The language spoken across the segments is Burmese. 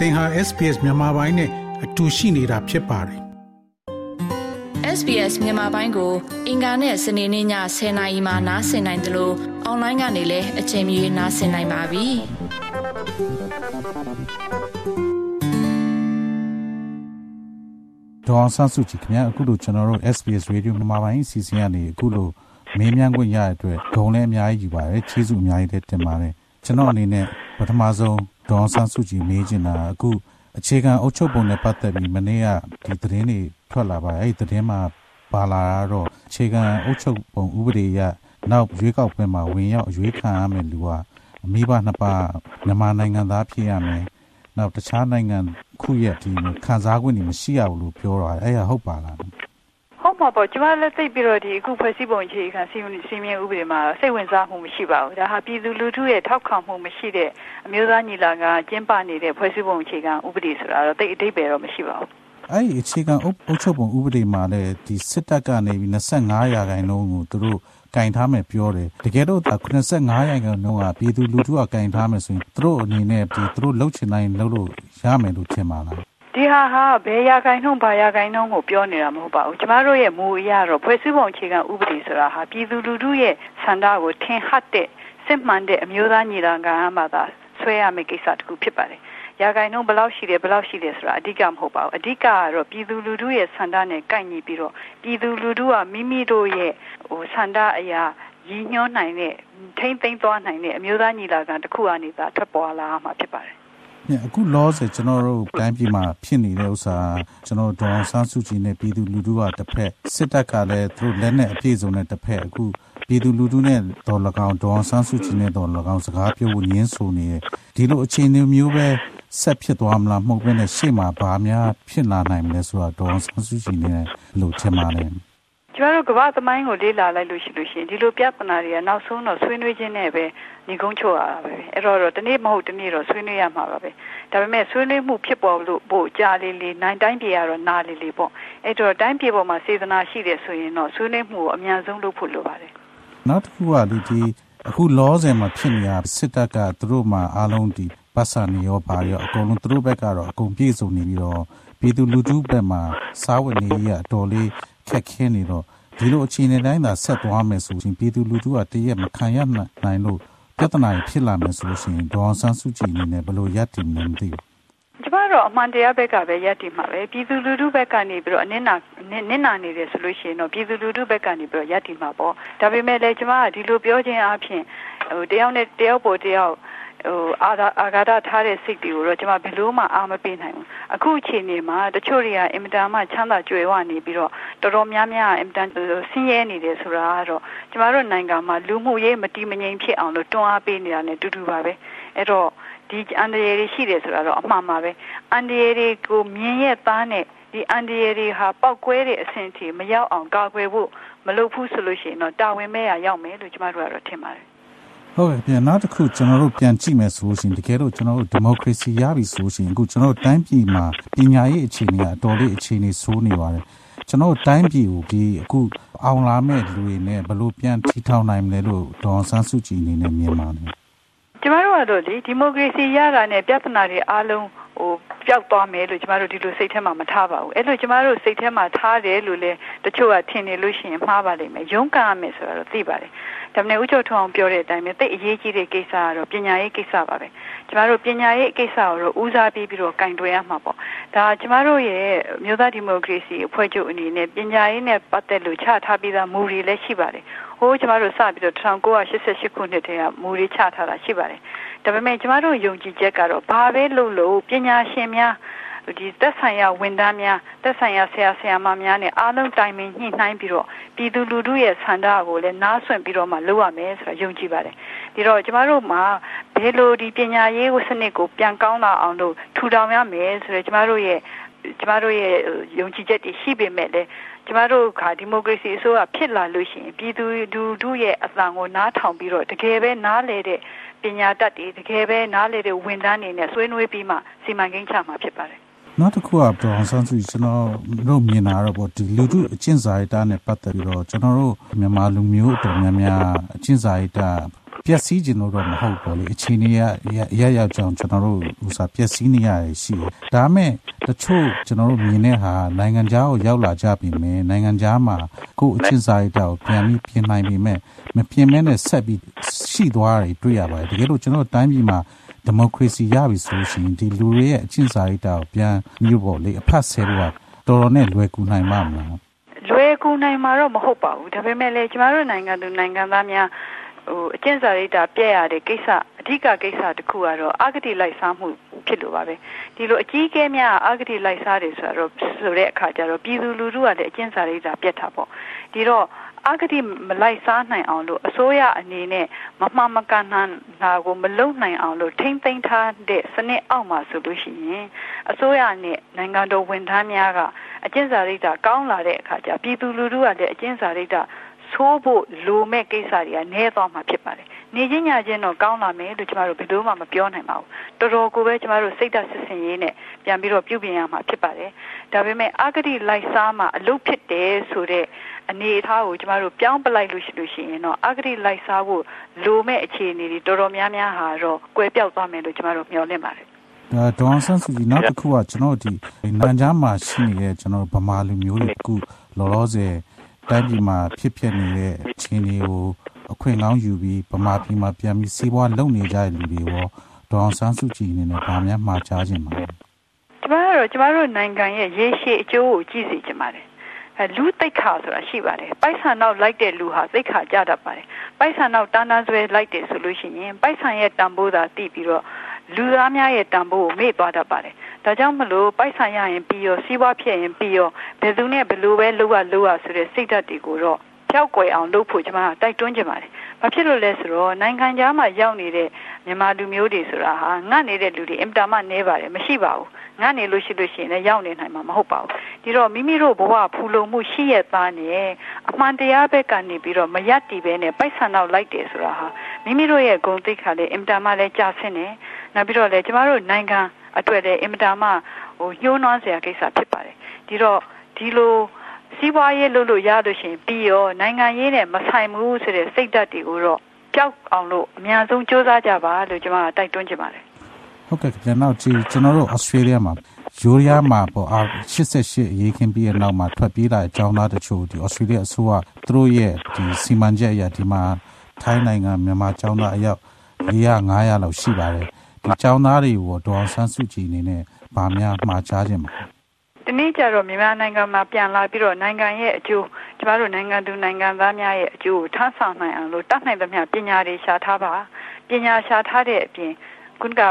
သင်ဟာ SPS မြန်မာပိုင်းနဲ့အတူရှိနေတာဖြစ်ပါတယ် SBS မြန်မာပိုင်းကို အင်ကာနဲ့စနေနေ့ည10:00နာရီမှနားဆင်နိုင်တယ်လို့အွန်လိုင်းကနေလည်းအချိန်မီနားဆင်နိုင်ပါပြီဒေါ်ဆန်းစုကြည်ခင်ဗျာအခုလိုကျွန်တော်တို့ SBS Radio မြန်မာပိုင်းအစီအစဉ်ကနေအခုလိုမေးမြန်းခွင့်ရတဲ့အတွက်ဂုဏ်လည်းအများကြီးယူပါတယ်ကျေးဇူးအများကြီးတင်ပါတယ်ကျွန်တော်အနေနဲ့ပထမဆုံး ဒေါ်ဆန်းစုကြည်မေးချင်တာအခုအခြေခံအုပ်ချုပ်ပုံနဲ့ပတ်သက်ပြီးမနေ့ကဒီသတင်းတွေထွက်လာပါတယ်အဲ့ဒီသတင်းမှာပါလာတော့အခြေခံအုပ်ချုပ်ပုံဥပဒေရနောက်ရွေးကောက်ပွဲမှာဝင်ရောက်ရွေးခံရမယ့်လူကအမိဘနှစ်ပါးမြန်မာနိုင်ငံသားဖြစ်ရမယ်နောက်တခြားနိုင်ငံခုရဲ့ဒီခံစား권တွေမရှိရဘူးလို့ပြောတာအဲ့ဒါဟုတ်ပါလား ဟုတ်ပါပေါ့ကျမလည်းသိပြီးတော့ဒီအခုဖွဲ့စည်းပုံအခြေခံစီစီမင်းဥပဒေမှာစိတ်ဝင်စားမှုမရှိပါဘူးဒါဟာပြည်သူလူထုရဲ့ထောက်ခံမှုမရှိတဲ့အမျိုးသားညီလာခံကျင်းပနေတဲ့ဖွဲ့စည်းပုံအခြေခံဥပဒေဆိုတာတော့တိတ်အတိတ်ပဲတော့မရှိပါဘူးအဲ့ဒီအခြေခံအုပ်ချုပ်ပုံဥပဒေမှာလည်းဒီစစ်တပ်ကနေပြီး25ရာခိုင်နှုန်းကိုသူတို့ကင်ထားမယ်ပြောတယ်တကယ်တော့85ရာခိုင်နှုန်းကပြည်သူလူထုကကင်ထားမယ်ဆိုရင်သူတို့အနေနဲ့ဒီသူတို့လှုပ်ချင်တိုင်းလှုပ်လို့ရမယ်လို့ထင်ပါလား ဒီဟာဟာဘယ်ရာခိုင်နှုန်းဘာရာခိုင်နှုန်းကိုပြောနေတာမဟုတ်ပါဘူးကျမတို့ရဲ့မူအရတော့ဖွဲ့စည်းပုံအခြေခံဥပဒေဆိုတာဟာပြည်သူလူထုရဲ့ဆန္ဒကိုထင်ဟပ်တဲ့စစ်မှန်တဲ့အမျိုးသားညီလာခံမှာသာဆွဲရမယ့်ကိစ္စတစ်ခုဖြစ်ပါတယ်ရာဂိုင်နှုန်းဘယ်လောက်ရှိတယ်ဘယ်လောက်ရှိတယ်ဆိုတာအဓိကမဟုတ်ပါဘူးအဓိကကတော့ပြည်သူလူထုရဲ့ဆန္ဒနဲ့ကိုက်ညီပြီးတော့ပြည်သူလူထုကမိမိတို့ရဲ့ဟိုဆန္ဒအရာရည်ညွှန်းနိုင်တဲ့ထိမ့်သိမ်းသွားနိုင်တဲ့အမျိုးသားညီလာခံတစ်ခုအနေသာထွက်ပေါ်လာမှာဖြစ်ပါတယ် အခုလောဆယ်ကျွန်တော်တို့တိုင်းပြည်မှာဖြစ်နေတဲ့ဥစ္စာကျွန်တော်ဒေါ်ဆန်းစုကြည်နဲ့ပြည်သူလူထုကတစ်ဖက်စစ်တပ်ကလည်းသူတို့လက်နဲ့အပြည့်စုံနဲ့တစ်ဖက်အခုပြည်သူလူထုနဲ့ဒေါ်လကောင်ဒေါ်ဆန်းစုကြည်နဲ့ဒေါ်လကောင်စကားပြောဖို့ညင်းဆိုနေတယ်ဒီလိုအခြေအနေမျိုးပဲဆက်ဖြစ်သွားမလားမဟုတ်ဘဲနဲ့ရှေ့မှာဘာများဖြစ်လာနိုင်မလဲဆိုတာဒေါ်ဆန်းစုကြည်နဲ့လို့ထင်ပါတယ် ကျမတို့ကမ္ဘာသမိုင်းကိုလေ့လာလိုက်လို့ရှိလို့ရှိရင်ဒီလိုပြဿနာတွေကနောက်ဆုံးတော့ဆွေးနွေးခြင်းနဲ့ပဲညီကုန်းချုပ်ရတာပဲအဲ့တော့တော့တနေ့မဟုတ်တနေ့တော့ဆွေးနွေးရမှာပါပဲဒါပေမဲ့ဆွေးနွေးမှုဖြစ်ပေါ်လို့ပို့ကြာလေးလေးနိုင်တိုင်းပြည်ကတော့နားလေးလေးပေါ့အဲ့တော့တိုင်းပြည်ပေါ်မှာစေတနာရှိတယ်ဆိုရင်တော့ဆွေးနွေးမှုကိုအများဆုံးလုပ်ဖို့လိုပါတယ်နောက်တစ်ခုကဒီဒီအခုလောဆယ်မှာဖြစ်နေတာစစ်တပ်ကသူတို့မှာအားလုံးဒီပတ်စံနေရောပါရောအကုန်လုံးသူတို့ဘက်ကတော့အကုန်ပြည့်စုံနေပြီးတော့ပြည်သူလူထုဘက်မှာစားဝတ်နေရအတော်လေး ခက်ခဲနေတော့ဒီလိုအခြေအနေတိုင်းသာဆက်သွားမယ်ဆိုရင်ပြည်သူလူထုကတရက်မခံရနိုင်လို့ပြဿနာဖြစ်လာမယ်ဆိုလို့ရှိရင်ဒေါ်ဆန်းစုကြည်အနေနဲ့ဘယ်လိုရပ်တည်မလဲမသိဘူးကျမတို့အမှန်တရားဘက်ကပဲရပ်တည်မှာပဲပြည်သူလူထုဘက်ကနေပြီးတော့အနစ်နာနစ်နာနေတယ်ဆိုလို့ရှိရင်တော့ပြည်သူလူထုဘက်ကနေပြီးတော့ရပ်တည်မှာပေါ့ဒါပေမဲ့လည်းကျမကဒီလိုပြောခြင်းအပြင်ဟိုတယောက်နဲ့တယောက်ပေါ်တယောက် ဟိုအာအာဂါဒထားတဲ့စိတ်တွေကိုတော့ကျွန်မဘယ်လို့မှအားမပေးနိုင်ဘူးအခုအချိန်นี้မှာတချို့တွေကအင်မတန်မှချမ်းသာကြွယ်ဝနေပြီးတော့တော်တော်များများအင်မတန်ဆင်းရဲနေတယ်ဆိုတာကတော့ကျွန်တော်တို့နိုင်ငံမှာလူမှုရေးမတည်မငြိမ်ဖြစ်အောင်လို့တွန်းအားပေးနေတာ ਨੇ တူတူပါပဲအဲ့တော့ဒီအန်ဒီရီရှိတယ်ဆိုတာတော့အမှန်ပါပဲအန်ဒီရီကိုမြင်ရဲ့သားနဲ့ဒီအန်ဒီရီဟာပောက်ကွဲတဲ့အဆင့်ထိမရောက်အောင်ကာကွယ်ဖို့မလုပ်ဘူးဆိုလို့ရှိရင်တော့တာဝန်မဲ့ရရောက်မယ်လို့ကျွန်တော်တို့ကတော့ထင်ပါတယ် ဟုတ်ကဲ့ပြန်နောက်တစ်ခုကျွန်တော်တို့ပြန်ကြည့်မယ်ဆိုလို့ရှိရင်တကယ်လို့ကျွန်တော်တို့ဒီမိုကရေစီရပြီဆိုရှင်အခုကျွန်တော်တို့တိုင်းပြည်မှာပညာရေးအခြေအနေကအတော်လေးအခြေအနေဆိုးနေပါတယ်ကျွန်တော်တို့တိုင်းပြည်ကိုဒီအခုအောင်လာမဲ့လူတွေနဲ့ဘလို့ပြန်ထီထောင်နိုင်မလဲလို့ဒေါ်ဆန်းစုကြည်အနေနဲ့မြင်ပါတယ်ကျမတို့ကတော့ဒီဒီမိုကရေစီရတာနဲ့ပြဿနာတွေအားလုံး ဟိုပျောက်သွားမယ်လို့ကျမတို့ဒီလိုစိတ်ထဲမှာမထားပါဘူးအဲ့လိုကျမတို့စိတ်ထဲမှာထားတယ်လို့လည်းတချို့ကထင်နေလို့ရှိရင်မှားပါလိမ့်မယ်ရုန်းကန်ရမယ်ဆိုတာတော့သိပါတယ်ဒါပေမဲ့ဦးကျော်ထွန်းအောင်ပြောတဲ့အတိုင်းပဲတိတ်အရေးကြီးတဲ့ကိစ္စကတော့ပညာရေးကိစ္စပါပဲကျမတို့ပညာရေးကိစ္စကိုတော့ဦးစားပေးပြီးတော့ကင်တွယ်ရမှာပေါ့ဒါကျမတို့ရဲ့မြို့သားဒီမိုကရေစီအဖွဲ့ချုပ်အနေနဲ့ပညာရေးနဲ့ပတ်သက်လို့ချထားပြီးသားမူတွေလည်းရှိပါတယ်ဟိုးကျမတို့စပြီးတော့1988ခုနှစ်တည်းကမူတွေချထားတာရှိပါတယ် ဒါပေမဲ့ကျမတို့ယုံကြည်ချက်ကတော့ဘာပဲလုပ်လို့ပညာရှင်များဒီသက်ဆိုင်ရာဝန်ထမ်းများသက်ဆိုင်ရာဆရာဆရာမများနဲ့အားလုံးတိုင်ပင်ညှိနှိုင်းပြီးတော့ပြည်သူလူထုရဲ့ဆန္ဒကိုလည်းနားဆွင့်ပြီးတော့မှလုပ်ရမယ်ဆိုတာယုံကြည်ပါတယ်ဒီတော့ကျမတို့မှာဘယ်လိုဒီပညာရေးစနစ်ကိုပြန်ကောင်းလာအောင်လို့ထူထောင်ရမယ်ဆိုတော့ကျမတို့ရဲ့ကျမတို့ရဲ့ယုံကြည်ချက်တွေရှိပေမဲ့လည်းကျမတို့ကဒီမိုကရေစီအစိုးရဖြစ်လာလို့ရှိရင်ပြည်သူလူထုရဲ့အသံကိုနားထောင်ပြီးတော့တကယ်ပဲနားလေတဲ့ ပညာတတ်တွေတကယ်ပဲနားလေတဲ့ဝန်ထမ်းတွေနဲ့ဆွေးနွေးပြီးမှစီမံကိန်းချမှာဖြစ်ပါတယ်နောက်တစ်ခုကဒေါအောင်ဆန်းစုကြည်ကျွန်တော်တို့မြင်တာတော့ပေါ့ဒီလူထုအကျင့်စာရိတ္တနဲ့ပတ်သက်ပြီးတော့ကျွန်တော်တို့မြန်မာလူမျိုးအတော်များများအကျင့်စာရိတ္တ ပျက်စီးခြင်းလို့တော့မဟုတ်ပါလေအခြေအနေရရရောက်ကြောင်ကျွန်တော်တို့ဥစားပျက်စီးနေရတယ်ရှိတယ်ဒါမဲ့တချို့ကျွန်တော်တို့မြင်တဲ့ဟာနိုင်ငံခြားကိုရောက်လာကြပြီမယ်နိုင်ငံခြားမှာကိုယ်အချင်းစာရိတ္တကိုပြန်ပြီးပြင်နိုင်ပြီမဲ့မပြင်မဲနဲ့ဆက်ပြီးရှိသွားတယ်တွေ့ရပါတယ်တကယ်လို့ကျွန်တော်တိုင်းပြည်မှာဒီမိုကရေစီရပြီဆိုလို့ရှိရင်ဒီလူတွေရဲ့အချင်းစာရိတ္တကိုပြန်မျိုးပေါ့လေအဖတ်ဆဲလို့ကတော်တော်နဲ့လွယ်ကူနိုင်မှာမလားလွယ်ကူနိုင်မှာတော့မဟုတ်ပါဘူးဒါပေမဲ့လည်းကျမတို့နိုင်ငံသူနိုင်ငံသားများ ဟိုအကျင့်စာရိတ္တပြည့်ရတဲ့ကိစ္စအဓိကကိစ္စတစ်ခုကတော့အာဂတိလိုက်စားမှုဖြစ်လို့ပါပဲဒီလိုအကြီးအကဲများအာဂတိလိုက်စားတယ်ဆိုတော့ဆိုတဲ့အခါကျတော့ပြည်သူလူထုကလည်းအကျင့်စာရိတ္တပြတ်တာပေါ့ဒီတော့အာဂတိမလိုက်စားနိုင်အောင်လို့အစိုးရအနေနဲ့မမှန်မကန်နာကိုမလုံနိုင်အောင်လို့ထိမ့်သိမ်းထားတဲ့စနစ်အောက်မှာဆိုလို့ရှိရင်အစိုးရနဲ့နိုင်ငံတော်ဝန်ထမ်းများကအကျင့်စာရိတ္တကောင်းလာတဲ့အခါကျပြည်သူလူထုကလည်းအကျင့်စာရိတ္တ ဆိုးဖို့လိုမဲ့ကိစ္စတွေကနည်းသွားမှာဖြစ်ပါတယ်။နေချင်းညချင်းတော့ကောင်းလာမယ်လို့ကျမတို့ဘယ်လိုမှမပြောနိုင်ပါဘူး။တော်တော်ကိုပဲကျမတို့စိတ်ဓာတ်စစ်စင်ရေးနဲ့ပြန်ပြီးတော့ပြုပြင်ရမှာဖြစ်ပါတယ်။ဒါပေမဲ့အာဂတိလိုက်စားမှာအလုပ်ဖြစ်တယ်ဆိုတဲ့အနေအထားကိုကျမတို့ပြောင်းပလိုက်လို့ရှိလို့ရှိရင်တော့အာဂတိလိုက်စားဖို့လိုမဲ့အခြေအနေတွေတော်တော်များများဟာတော့ကွဲပြောက်သွားမယ်လို့ကျမတို့မျှော်လင့်ပါတယ်။ဒါဒေါန်ဆန်စုကြည်နောက်တစ်ခုကကျွန်တော်ဒီနိုင်ငံခြားမှာရှိနေတဲ့ကျွန်တော်ဗမာလူမျိုးတွေခုလောလောဆယ် တိုင်းပြည်မှာဖြစ်ပျက်နေတဲ့အခြေအနေကိုအခွင့်အရေးယူပြီးဗမာပြည်မှာပြန်ပြီးစီးပွားလုပ်နေကြတဲ့လူတွေရောဒေါန်ဆန်းစုကြည်အနေနဲ့ဗာများမှာကြားခြင်းပါကျမတို့ကျမတို့နိုင်ငံရဲ့ရေရှည်အကျိုးကိုကြည့်စီချင်ပါတယ်အဲလူသိက္ခာဆိုတာရှိပါတယ်ပိုက်ဆံနောက်လိုက်တဲ့လူဟာသိက္ခာကြတတ်ပါတယ်ပိုက်ဆံနောက်တန်းတန်းဆွဲလိုက်တယ်ဆိုလို့ရှိရင်ပိုက်ဆံရဲ့တန်ဖိုးသာသိပြီးတော့ လူသားများရဲ့တန်ဖိုးကိုမေ့သွားတတ်ပါတယ်ဒါကြောင့်မလို့ပိုက်ဆံရရင်ပြီးရောစီးပွားဖြစ်ရင်ပြီးရောဘယ်သူနဲ့ဘယ်လိုပဲလုပ်ရလုပ်ရဆိုတဲ့စိတ်ဓာတ်တွေကိုတော့ဖြောက်ကွယ်အောင်လုပ်ဖို့ကျွန်မတိုက်တွန်းချင်ပါတယ်။ဘာဖြစ်လို့လဲဆိုတော့နိုင်ငံခြားမှာရောက်နေတဲ့မြန်မာလူမျိုးတွေဆိုတာဟာငတ်နေတဲ့လူတွေအင်တာမနေပါတယ်မရှိပါဘူး။ငတ်နေလို့ရှိလို့ရှိရင်လည်းရောက်နေနိုင်မှာမဟုတ်ပါဘူး။ဒီတော့မိမိတို့ဘဝဖူလုံမှုရှိရသားနဲ့အမှန်တရားဘက်ကနေပြီးတော့မယက်တီပဲနဲ့ပိုက်ဆံတော့လိုက်တယ်ဆိုတာဟာမိမိတို့ရဲ့ဂုဏ်သိက္ခာလေးအင်တာမလည်းကြာဆင်းနေ။ နောက်ပြီးတော့လည်းကျမတို့နိုင်ငံအတွက်လည်းအင်မတန်မှဟိုညှိုးနှွမ်းစရာကိစ္စဖြစ်ပါတယ်ဒီတော့ဒီလိုစီးပွားရေးလုပ်လို့ရလို့ရှိရင်ပြီးရောနိုင်ငံရေးနဲ့မဆိုင်ဘူးဆိုတဲ့စိတ်ဓာတ်တွေကိုတော့ကြောက်အောင်လို့အများဆုံးစူးစမ်းကြပါလို့ကျွန်မတိုက်တွန်းချင်ပါတယ်ဟုတ်ကဲ့ကျွန်တော်ဒီကျွန်တော်တို့ဩစတြေးလျမှာယူရီးယားမှာပေါ့88အရေးခင်ပြီးတဲ့နောက်မှာထွက်ပြေးလာတဲ့အကြောင်းသားတချို့ဒီဩစတြေးလျအစိုးရသူတို့ရဲ့ဒီစီမံချက်အရဒီမှာထိုင်းနိုင်ငံမြန်မာအကြောင်းသားအယောက်400 500လောက်ရှိပါတယ် ဒီចောင်းသားတွေကိုဒေါ်ဆန်းစုကြည်အနေနဲ့ဗာများမှားချခြင်းပါဒီနေ့ကျတော့မြန်မာနိုင်ငံမှာပြန်လာပြီးတော့နိုင်ငံရဲ့အကျိုးကျမတို့နိုင်ငံသူနိုင်ငံသားများရဲ့အကျိုးကိုထမ်းဆောင်နိုင်အောင်လို့တတ်နိုင်သမျှပညာတွေရှာထားပါပညာရှာထားတဲ့အပြင်ခုနက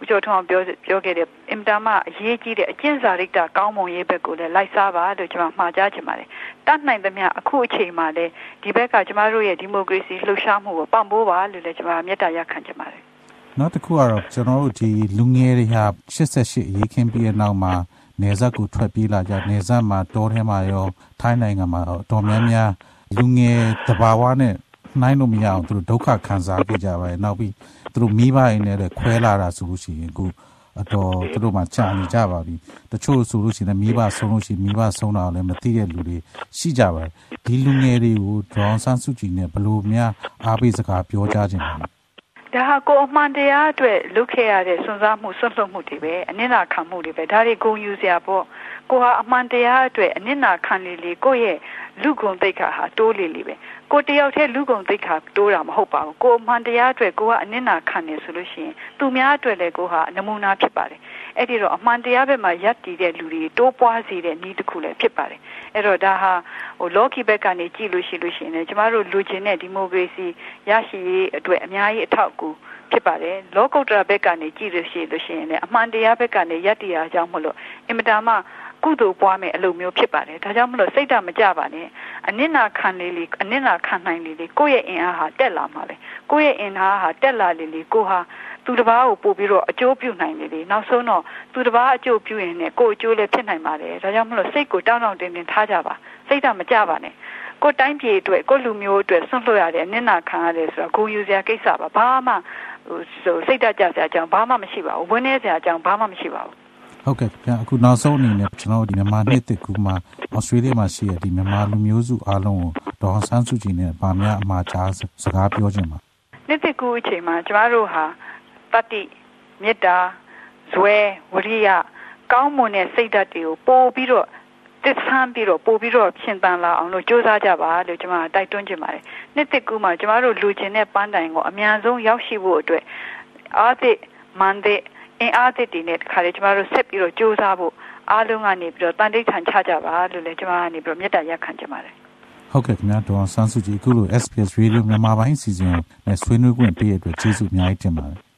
ဦးကျော်ထွန်းပြောပြောခဲ့တဲ့အင်တာမအရေးကြီးတဲ့အကျင့်စာရိတ္တကောင်းမွန်ရေးဘက်ကိုလည်းလိုက်စားပါလို့ကျွန်မမှာကြားချင်ပါတယ်တတ်နိုင်သမျှအခုအချိန်မှာလည်းဒီဘက်ကကျမတို့ရဲ့ဒီမိုကရေစီလှုပ်ရှားမှုကိုပံ့ပိုးပါလို့လည်းကျွန်မမေတ္တာရပ်ခံချင်ပါတယ် နောက်တစ်ခုကတော့ကျွန်တော်တို့ဒီလူငယ်တွေဟာ88အရေးခင်းပြီးတဲ့နောက်မှာနေဆက်ကိုထွက်ပြေးလာကြနေဆက်မှာတောထဲမှာရောထိုင်းနိုင်ငံမှာတော်များများလူငယ်တဘာဝနဲ့နှိုင်းလို့မရအောင်သူတို့ဒုက္ခခံစားကြကြပါရဲ့နောက်ပြီးသူတို့မိဘရင်းနဲ့ခွဲလာတာဆိုလို့ရှိရင်အခုအတော်သူတို့မှကြာနေကြပါပြီတချို့ဆိုလို့ရှိရင်မိဘဆုံးလို့ရှိရင်မိဘဆုံးတာလည်းမသိတဲ့လူတွေရှိကြပါတယ်ဒီလူငယ်တွေကိုဒေါန်ဆန်းစုကြည်နဲ့ဘလို့များအားပေးစကားပြောကြခြင်းပါ ဒါဟာကိုအမှန်တရားအတွက်လုပ်ခဲ့ရတဲ့စွန့်စားမှုဆွတ်လွတ်မှုတွေပဲအနစ်နာခံမှုတွေပဲဒါတွေဂုံယူစရာပေါ့ကိုဟာအမှန်တရားအတွက်အနစ်နာခံလေလေကိုရဲ့လူဂုံသိက္ခာဟာတိုးလေလေပဲကိုတယောက်တည်းလူဂုံသိက္ခာတိုးတာမဟုတ်ပါဘူးကိုအမှန်တရားအတွက်ကိုကအနစ်နာခံနေဆိုလို့ရှိရင်သူများအတွက်လည်းကိုဟာနမူနာဖြစ်ပါတယ်အဲ့ဒီတော့အမှန်တရားဘက်မှာရပ်တည်တဲ့လူတွေတိုးပွားစေတဲ့နည်းတစ်ခုလည်းဖြစ်ပါတယ် အဲ့တော့ဒါဟာဟိုလော်ကီဘက်ကနေကြည့်လို့ရှိလို့ရှိရင်လည်းကျမတို့လူချင်းတဲ့ဒီမိုကရေစီရရှိရေးအတွက်အများကြီးအထောက်အကူဖြစ်ပါတယ်လောကုတ္တရာဘက်ကနေကြည့်လို့ရှိလို့ရှိရင်လည်းအမှန်တရားဘက်ကနေရပ်တည်ရအောင်ကြောင့်မလို့အင်မတန်မှကုသိုလ်ပွားမယ်အလုပ်မျိုးဖြစ်ပါတယ်ဒါကြောင့်မလို့စိတ်ဓာတ်မကြပါနဲ့အနစ်နာခံလေးလေးအနစ်နာခံနိုင်လေးလေးကိုယ့်ရဲ့အင်အားဟာတက်လာမှာပဲကိုယ့်ရဲ့အင်အားဟာတက်လာလေးလေးကိုဟာ သူတစ်ပါးကိုပို့ပြီးတော့အကျိုးပြုနိုင်လေလေနောက်ဆုံးတော့သူတစ်ပါးအကျိုးပြုရင်လည်းကိုယ်အကျိုးလည်းဖြစ်နိုင်ပါတယ်ဒါကြောင့်မလို့စိတ်ကိုတောင်းတောင်းတင်းတင်းထားကြပါစိတ်ဓာတ်မကြပါနဲ့ကိုတိုင်းပြည်အတွက်ကိုလူမျိုးအတွက်ဆွန့်လွတ်ရတယ်အနစ်နာခံရတယ်ဆိုတော့ဂုဏ်ယူစရာကိစ္စပါဘာမှဟိုစိတ်ဓာတ်ကြစရာအကြောင်းဘာမှမရှိပါဘူးဝင်းနေစရာအကြောင်းဘာမှမရှိပါဘူးဟုတ်ကဲ့ဗျအခုနောက်ဆုံးအနေနဲ့ကျွန်တော်ဒီမြန်မာနှစ်တကူမှာဩစတြေးလျမှာရှိတဲ့ဒီမြန်မာလူမျိုးစုအားလုံးကိုဒေါ်ဆန်းစုကြည်နဲ့ဗာများအမှားချားစကားပြောခြင်းပါဒနှစ်သက်ကူအချိန်မှာကျမတို့ဟာ တတိမေတ္တာဇွဲဝရိယကောင်းမွန်တဲ့စိတ်ဓာတ်တွေကိုပို့ပြီးတော့တစ္ဆန်းပြီးတော့ပို့ပြီးတော့ရှင်သန်လာအောင်လို့ကြိုးစားကြပါလို့ကျွန်မတိုက်တွန်းချင်ပါတယ်။နှစ်သက်ကူမှာကျမတို့လူချင်းတဲ့ပန်းတိုင်ကိုအများဆုံးရောက်ရှိဖို့အတွက်အားသစ်မန်တဲ့အင်အားသစ်တွေနဲ့တခါလေကျမတို့ဆက်ပြီးတော့ကြိုးစားဖို့အားလုံးကနေပြီးတော့တန်တိတ်ထန်ချကြပါလို့လည်းကျမကနေပြီးတော့မေတ္တာရက်ခံချင်ပါတယ်ဟုတ်ကဲ့ခင်ဗျာဒေါ်ဆန်းစုကြည်အခုလို SPS Radio မြန်မာပိုင်းစီစဉ်နဲ့ဆွေးနွေးခွင့်ပေးရတဲ့အတွက်ကျေးဇူးအများကြီးတင်ပါတယ်